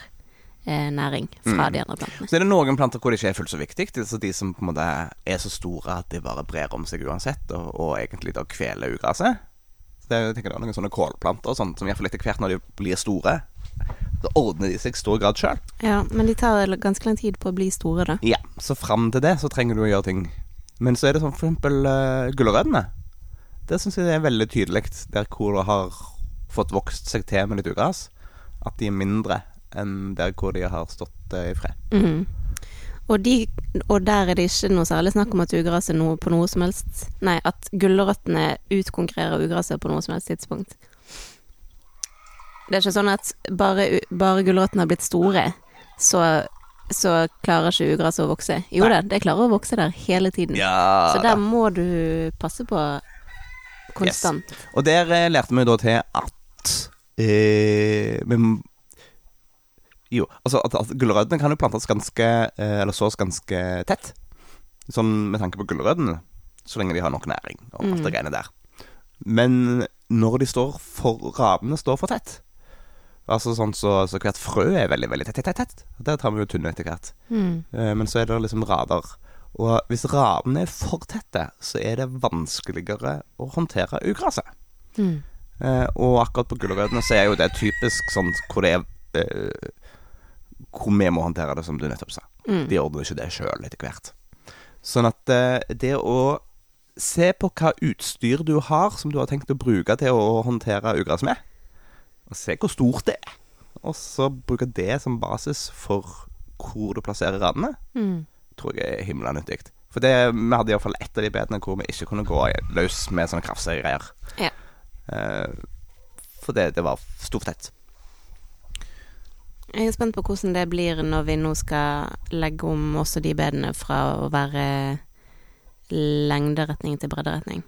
uh, næring fra Mm. de andre plantene. Så er det noen planter hvor det ikke er fullt så viktig. Altså de som på en måte er så store at de bare brer om seg uansett, og, og egentlig da kveler ugresset. Det jeg tenker det er noen sånne kålplanter og sånt, som iallfall etter hvert når de blir store, så ordner de seg i stor grad sjøl. Ja, men de tar ganske lang tid på å bli store, da. Ja, så fram til det så trenger du å gjøre ting. Men så er det sånn for eksempel uh, gulrøttene. Det syns jeg er veldig tydelig, der hvor det har fått vokst seg til med litt ugras, at de er mindre enn der hvor de har stått uh, i fred. Mhm. Og, de, og der er det ikke noe særlig snakk om at ugraset noe på noe som helst Nei, at gulrøttene utkonkurrerer ugraset på noe som helst tidspunkt. Det er ikke sånn at bare, bare gulrøttene har blitt store, så, så klarer ikke ugraset å vokse. Jo da, det klarer å vokse der hele tiden. Ja, så der må du passe på konstant. Og der eh, lærte vi da til at eh, vi Jo, altså at, at gulrøttene kan jo plantes ganske eh, Eller sås ganske tett. Sånn med tanke på gulrøttene, så lenge de har nok næring og alt det Mm. greiene der. Men når de står for Rabene står for tett. Altså sånn så, så hvert frø er veldig, veldig tett, tett, tett. Der tar vi jo tynne etter hvert. Mm. Eh, Men så er det liksom rader. Og hvis radene er for tette, så er det vanskeligere å håndtere ugraset. Mm. Eh, og akkurat på gulrøttene så er jo det typisk sånn hvor det er eh, Hvor vi må håndtere det, som du nettopp sa. Mm. De ordner ikke det sjøl etter hvert. Sånn at det å se på hva utstyr du har som du har tenkt å bruke til å håndtere ugras med, og se hvor stort det er, og så bruke det som basis for hvor du plasserer radene, Mm. tror jeg er himla nyttig. For det, vi hadde iallfall ett av de bedene hvor vi ikke kunne gå løs med sånne krafsegreier. Ja. Eh, for det, det var stort tett. Jeg er spent på hvordan det blir når vi nå skal legge om også de bedene fra å være lengderetning til bredderetning.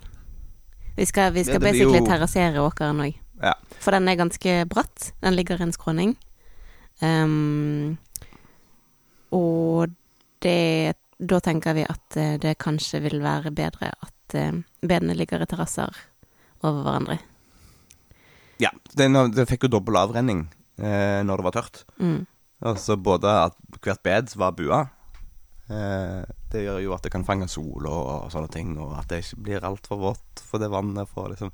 Vi skal, vi skal Ja, basically jo- terrassere åkeren òg. Ja. For den er ganske bratt. Den ligger i en skråning. Um, og det Da tenker vi at eh, det kanskje vil være bedre at eh, bedene ligger i terrasser over hverandre. Ja, det, den fikk jo dobbel avrenning eh, når det var tørt. Mm. Altså både at hvert bed var bua. Eh, det det gjør jo at det kan fange sol og, og sånne ting, og at det ikke blir altfor vått for det vannet. For liksom.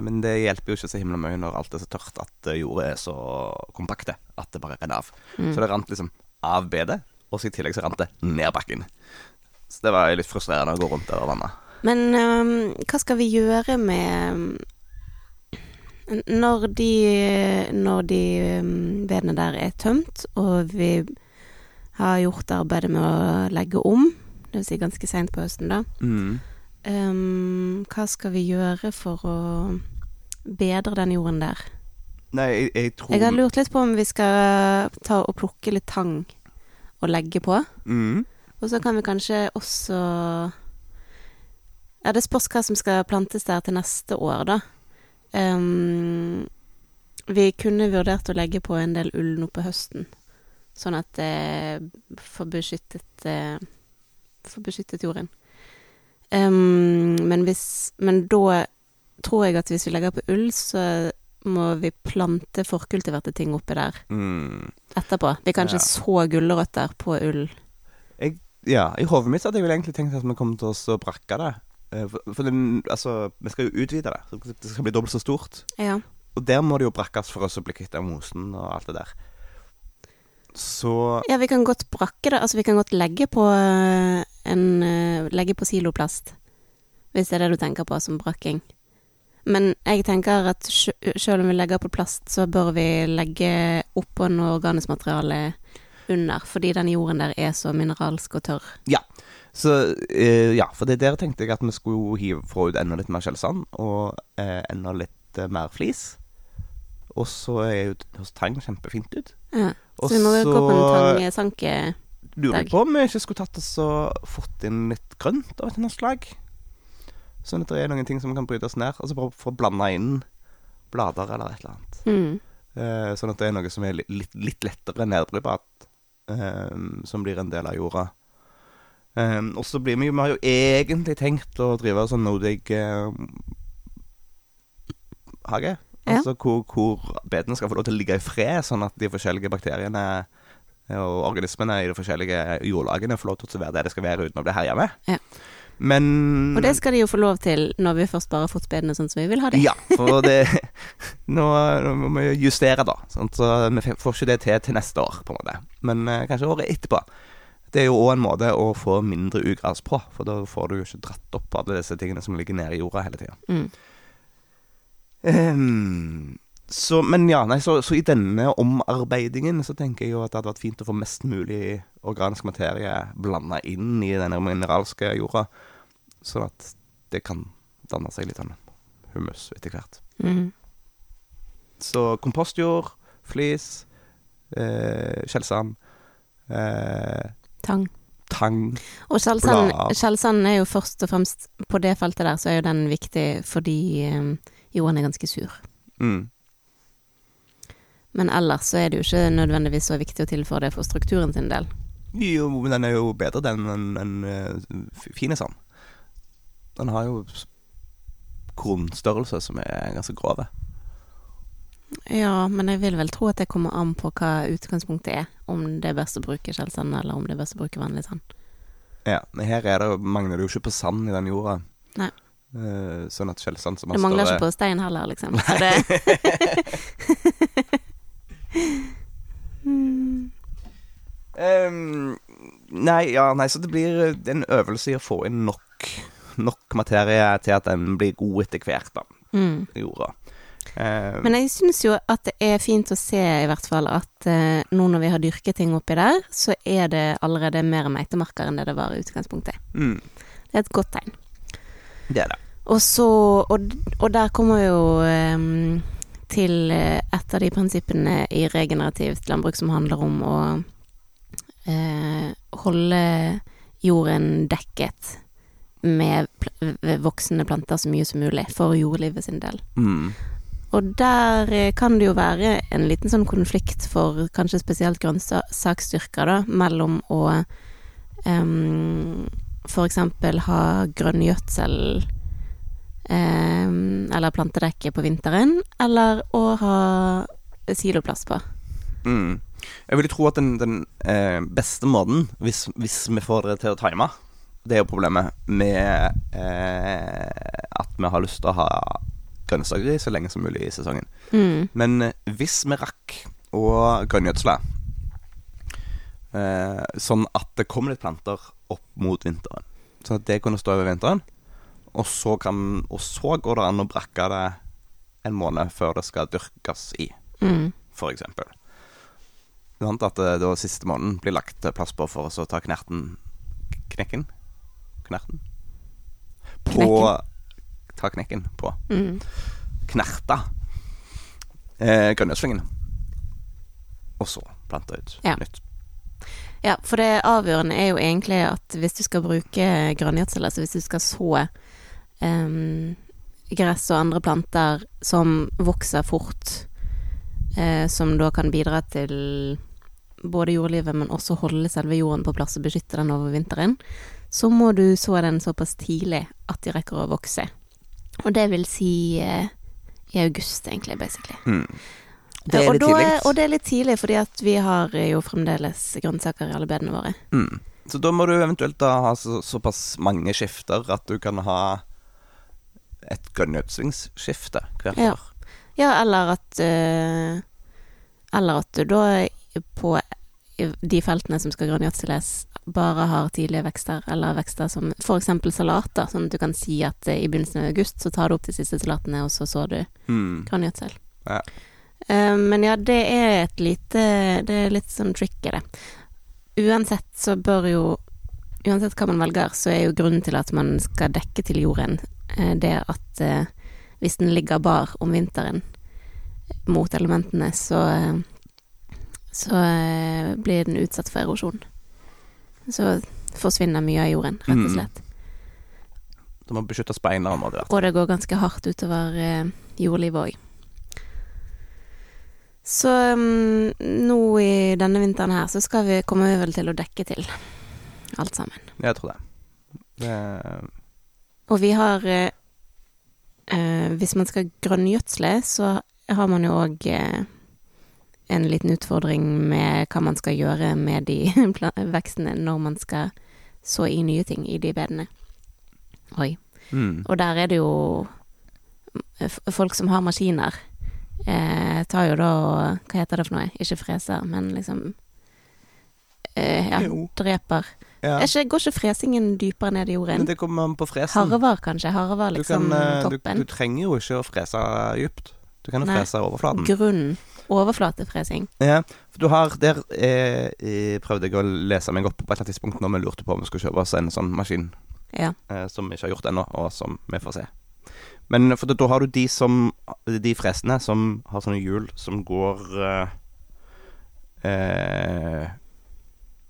Men det hjelper jo ikke så himla mye når alt er så tørt at jordet jorda er så kompakte at det bare renner av. Mm. Så det rant liksom av bedet, og så i tillegg så rant det ned bakken. Så det var litt frustrerende å gå rundt der og vanne. Men um, hva skal vi gjøre med Når de, når de øhm, bedene der er tømt, og vi har gjort arbeidet med å legge om, vil si ganske seint på høsten, da. Mm. Øhm, hva skal vi gjøre for å bedre den jorden der? Nei, jeg, jeg tror Jeg har lurt litt på om vi skal ta og plukke litt tang og legge på. mm. Og så kan vi kanskje også Ja, det spørs hva som skal plantes der til neste år, da. Um, vi kunne vurdert å legge på en del ull nå på høsten, sånn at det får beskyttet eh, Får beskyttet jorden. Ehm, men hvis Men da tror jeg at hvis vi legger på ull, så må vi plante forkultiverte ting oppi der Mm. etterpå. Vi kan ikke Ja. så gulrøtter på ull. Jeg, ja, I hodet mitt hadde jeg vel egentlig tenkt at vi kom til å brakke det. Eh, For, for det, altså, vi skal jo utvide det. Så det skal bli dobbelt så stort. Ja. Og der må det jo brakkes for oss å bli kvitt av mosen og alt det der. Så Ja, vi kan godt brakke det. Altså, vi kan godt legge på en uh, Legge på siloplast. Hvis det er det du tenker på som brakking. Men jeg tenker at selv om vi legger på plast, så bør vi legge oppå noe organisk materiale under. Fordi den jorden der er så mineralsk og tørr. Så eh, ja, for det der tenkte jeg at vi skulle hive få ut enda litt mer skjellsand og eh, enda litt eh, mer flis. Og så er jo hos tang kjempefint ut. Ja. Så vi må jo gå på en tangsanke. Lurer på om vi ikke skulle tatt oss og fått inn litt grønt av et eller annet slag. Sånn at det er noen ting som kan brytes ned. Altså bare for å blande inn blader eller et eller annet. Mm. Eh, sånn at det er noe som er litt, litt, lettere nedbrytbart. Eh, som blir en del av jorda. Eh, og så blir vi jo Vi har jo egentlig tenkt å drive sånn nodig eh, hage. Ja. Altså hvor, hvor bedene skal få lov til å ligge i fred, sånn at de forskjellige bakteriene og organismene i de forskjellige jordlagene får lov til å være det det skal være uten å bli herja med. Ja. Men Og det skal de jo få lov til når vi først bare har fått spedene sånn som vi vil ha det. ja, for det [LAUGHS] Nå, må vi justere, da. Sånn, så vi får ikke det til til neste år, på en måte. Men eh, kanskje året etterpå. Det er jo òg en måte å få mindre ugras på, for da får du jo ikke dratt opp alle disse tingene som ligger nede i jorda hele tida. Mm. Ehm, så, men ja, nei, så, så i denne omarbeidingen så tenker jeg jo at det hadde vært fint å få mest mulig organisk materie blanda inn i denne mineralske jorda, sånn at det kan danne seg litt sånn humus etter hvert. Mm. Så kompostjord, flis, eh, skjellsand, eh, Tang. tang Og skjellsand er jo først og fremst På det feltet der så er jo den viktig fordi eh, jorden er ganske sur. mm. Men ellers så er det jo ikke nødvendigvis så viktig å tilføre det for strukturen sin del. Jo, men den er jo bedre den enn en, uh, fine sand. Den har jo kornstørrelse som er ganske grove. Ja, men jeg vil vel tro at det kommer an på hva utgangspunktet er. Om det er best å bruke skjellsand, eller om det er best å bruke vanlig sand. Ja, men her er det, mangler det jo ikke på sand i den jorda. Nei. Eh, sånn at skjellsand som har større Det mangler større- ikke på stein heller, liksom. [LAUGHS] Så det [LAUGHS] mm. Ehm, nei, ja, nei, så det blir eh, en øvelse i å få inn nok, nok materie til at den blir god etter hvert, da, Mm. jorda. Uh, Men jeg syns jo at det er fint å se, i hvert fall, at uh, nå når vi har dyrket ting oppi der, så er det allerede mer meitemarker enn det det var i utgangspunktet. mm, Det er et godt tegn. det er det. Og så Og, og der kommer jo em, til eh, et av de prinsippene i regenerativt landbruk som handler om å eh, holde jorden dekket med voksende planter så mye som mulig, for jordlivet sin del. Mm, Og der eh, kan det jo være en liten sånn konflikt for kanskje spesielt grønnsaksstyrker, da, mellom å em, for eksempel ha grønngjødsel eller plantedekke på vinteren, eller å ha siloplass på. mm. Jeg vil tro at den, den eh, beste måten, hvis, hvis vi får det til å time, det er jo problemet med eh, at vi har lyst til å ha grønnsakeri så lenge som mulig i sesongen. Mm. Men eh, hvis vi rakk å grønngjødsle eh, sånn at det kommer litt planter opp mot vinteren, sånn at det kunne stå over vinteren, og så, kan, og så går det an å brakke det en måned før det skal dyrkes i, Mm. Det sant at det da siste måneden blir lagt plass på for å ta knerten Knekken? Knerten? På Knekken. Ta knekken på Mm. knerta eh, grønngjødslingen. Og så plante ut Ja. nytt. Ja, for det avgjørende er jo egentlig at hvis du skal bruke grønngjødsel, altså hvis du skal så em, gress og andre planter som vokser fort, uh, som da kan bidra til både jordlivet, men også holde selve jorden på plass og beskytte den over vinteren, så må du så den såpass tidlig at de rekker å vokse. Og det vil si uh, i august, egentlig, basically. Mm. Det er og litt da tidlig. Og det er litt tidlig, fordi at vi har jo fremdeles grønnsaker i alle bedene våre. Mm. Så da må du eventuelt da ha så, såpass mange skifter at du kan ha et grønngjødslingsskifte hvert Ja. år. Ja, eller at uh, Eller at du da på de feltene som skal grønngjødsles, bare har tidlige vekster, eller vekster som f.eks. salater, sånn at du kan si at eh, i begynnelsen av august så tar du opp de siste salatene, og så så du mm. grønngjødsel. Ja. Uh, men ja, det er et lite Det er litt sånn tricky, det. Uansett så bør jo Uansett hva man velger, så er jo grunnen til at man skal dekke til jorden, det at eh, hvis den ligger bar om vinteren mot elementene, så eh, så eh, blir den utsatt for erosjon. Så forsvinner mye av jorden, rett og Mm. slett. Du må beskytte speinere, må det være. Og det går ganske hardt utover eh, jordlivet òg. Så um, nå i denne vinteren her, så skal vi, kommer vi vel til å dekke til alt sammen. Jeg tror det. det Og vi har eh, eh, Hvis man skal grønngjødsle, så har man jo òg eh, en liten utfordring med hva man skal gjøre med de [LAUGHS] vekstene når man skal så i nye ting i de bedene. Oi. mm. Og der er det jo folk som har maskiner, eh, tar jo da Hva heter det for noe? Ikke freser, men liksom eh, Ja, Jo. dreper. Ja. Ikke, går ikke fresingen dypere ned i Men jorden? det kommer an på fresen. Harvar kanskje? Harver Du, liksom kan, eh, du, toppen? du trenger jo ikke å frese dypt. Du kan jo Nei. frese overflaten. Grunnen. Overflatefresing. Ja, for du har Der eh, jeg prøvde jeg å lese meg opp på et eller annet tidspunkt når vi lurte på om vi skulle kjøpe oss en sånn maskin Ja. eh, som vi ikke har gjort ennå, og som vi får se. Men for da, da har du de som De fresene som har sånne hjul som går eh, eh,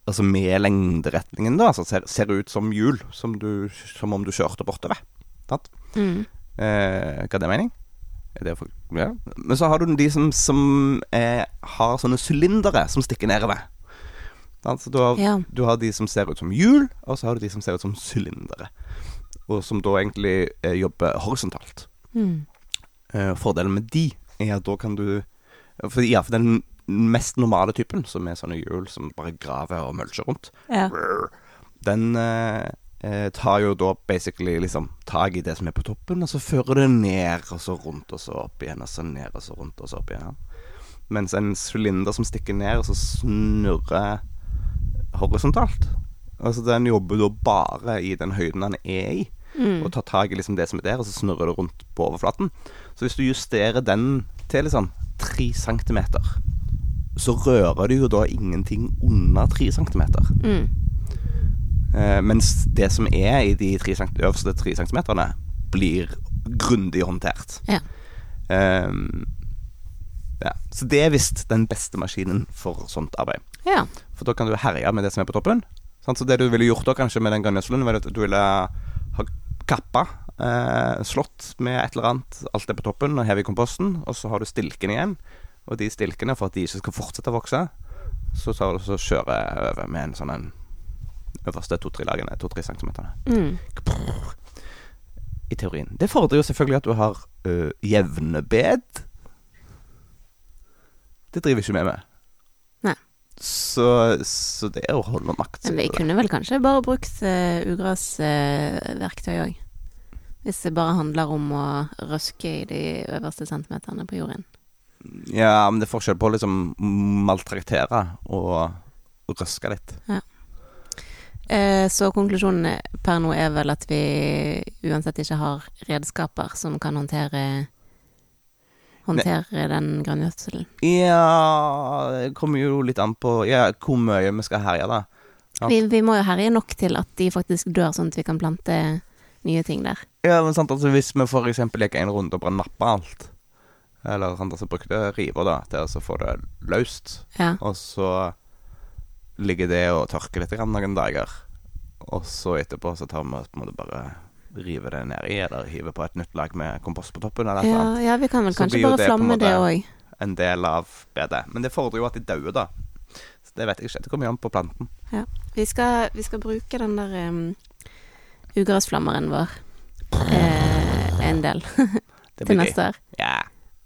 Altså med lengderetningen, da. Altså ser, ser ut som hjul, som, du, som om du kjørte bortover. Sant? Mm. Eh, hva er det mening? Er det for, ja. Men så har du de som, som er, har sånne sylindere som stikker nedover. Altså, du har, Ja. du har de som ser ut som hjul, og så har du de som ser ut som sylindere. Og som da egentlig eh, jobber horisontalt. Mm. Eh, fordelen med de er at da kan du for, Ja, for den mest normale typen, som er sånne hjul som bare graver og mulcher rundt, Ja. den eh, eh, tar jo da basically liksom tak i det som er på toppen, og så fører det ned, og så rundt, og så opp igjen, og så ned, og så rundt, og så opp igjen. Mens en sylinder som stikker ned, og så snurrer horisontalt. Altså den jobber da bare i den høyden den er i, Mm. og tar tak i liksom det som er der, og så snurrer det rundt på overflaten. Så hvis du justerer den til liksom tre centimeter, så rører du jo da ingenting under 3 cm. Mm. Eh, mens det som er i de tre cm, øverste 3 cm, blir grundig håndtert. Ja. Eh, ja. Så det er visst den beste maskinen for sånt arbeid. ja. For da kan du herje med det som er på toppen. Sant? Så det du ville gjort da kanskje med den grønngjødselen, var at du ville ha kappa, eh, slått med et eller annet, alt er på toppen, og hev i komposten, og så har du stilken igjen. Og de stilkene, for at de ikke skal fortsette å vokse, så tar så kjører over med en sånn en øverste to-tre lagene, to-tre centimeterne. Mm. I teorien. Det fordrer jo selvfølgelig at du har ø, jevne bed. Det driver ikke vi med. Nei. Så, så det er å holde makt. Men vi kunne vel kanskje bare brukt uh, ugrasverktøy òg. Hvis det bare handler om å røske i de øverste centimeterne på jorden. Ja, men det er forskjell på å liksom maltraktere og røske litt. Eh, så konklusjonen per nå er vel at vi uansett ikke har redskaper som kan håndtere Håndtere den grønngjødselen. Ja, det kommer jo litt an på ja, hvor mye vi skal herje, da. Ja. Vi, vi må jo herje nok til at de faktisk dør, sånn at vi kan plante nye ting der. Ja, men sant, altså Hvis vi eksempel gikk en runde og bare nappa alt, eller andre som bruker brukte river da til å få det løst, Ja. og så ligger det og tørker litt grann noen dager, og så etterpå så tar vi på en måte bare rive det nedi, eller hive på et nytt lag med kompost på toppen, eller noe Ja, ja, vi kan vel Så kanskje bare det flamme det òg. En del av bedet. Men det fordrer jo at de dauer, da. Så det vet jeg ikke. Det kommer jo an på planten. Vi, skal, vi skal bruke den der um, ugrasflammeren vår [LAUGHS] eh, en del [LAUGHS] til neste år. Ja.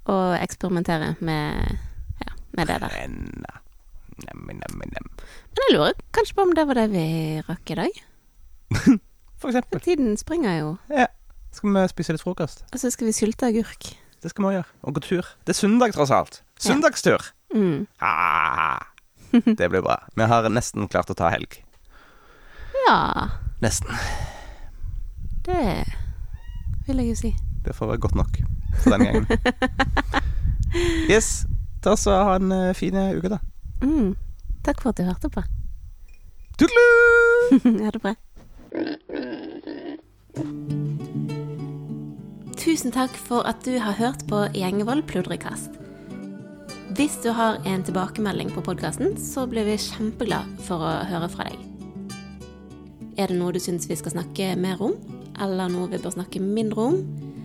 Og eksperimentere med, ja, med det der. Men jeg lurer kanskje på om det var det vi rakk i dag. [LAUGHS] For eksempel. Tiden springer jo. Ja. Skal vi spise litt frokost? Og så skal vi sylte agurk. Det skal vi òg gjøre. Og gå tur. Det er søndag, tross alt. Søndagstur! Mm. Ah, [LAUGHS] det blir bra. Vi har nesten klart å ta helg. Ja, Nesten. det vil jeg jo si. Det får være godt nok for denne gangen. [LAUGHS] Yes. Da så ha en eh, fin uke, da. Mm. Takk for at du hørte på. Tudelu! [LAUGHS] ha det bra. Tusen takk for at du har hørt på Gjengevold pludrekast. Hvis du har en tilbakemelding på podkasten, så blir vi kjempeglad for å høre fra deg. Er det noe du syns vi skal snakke mer om, eller noe vi bør snakke mindre om,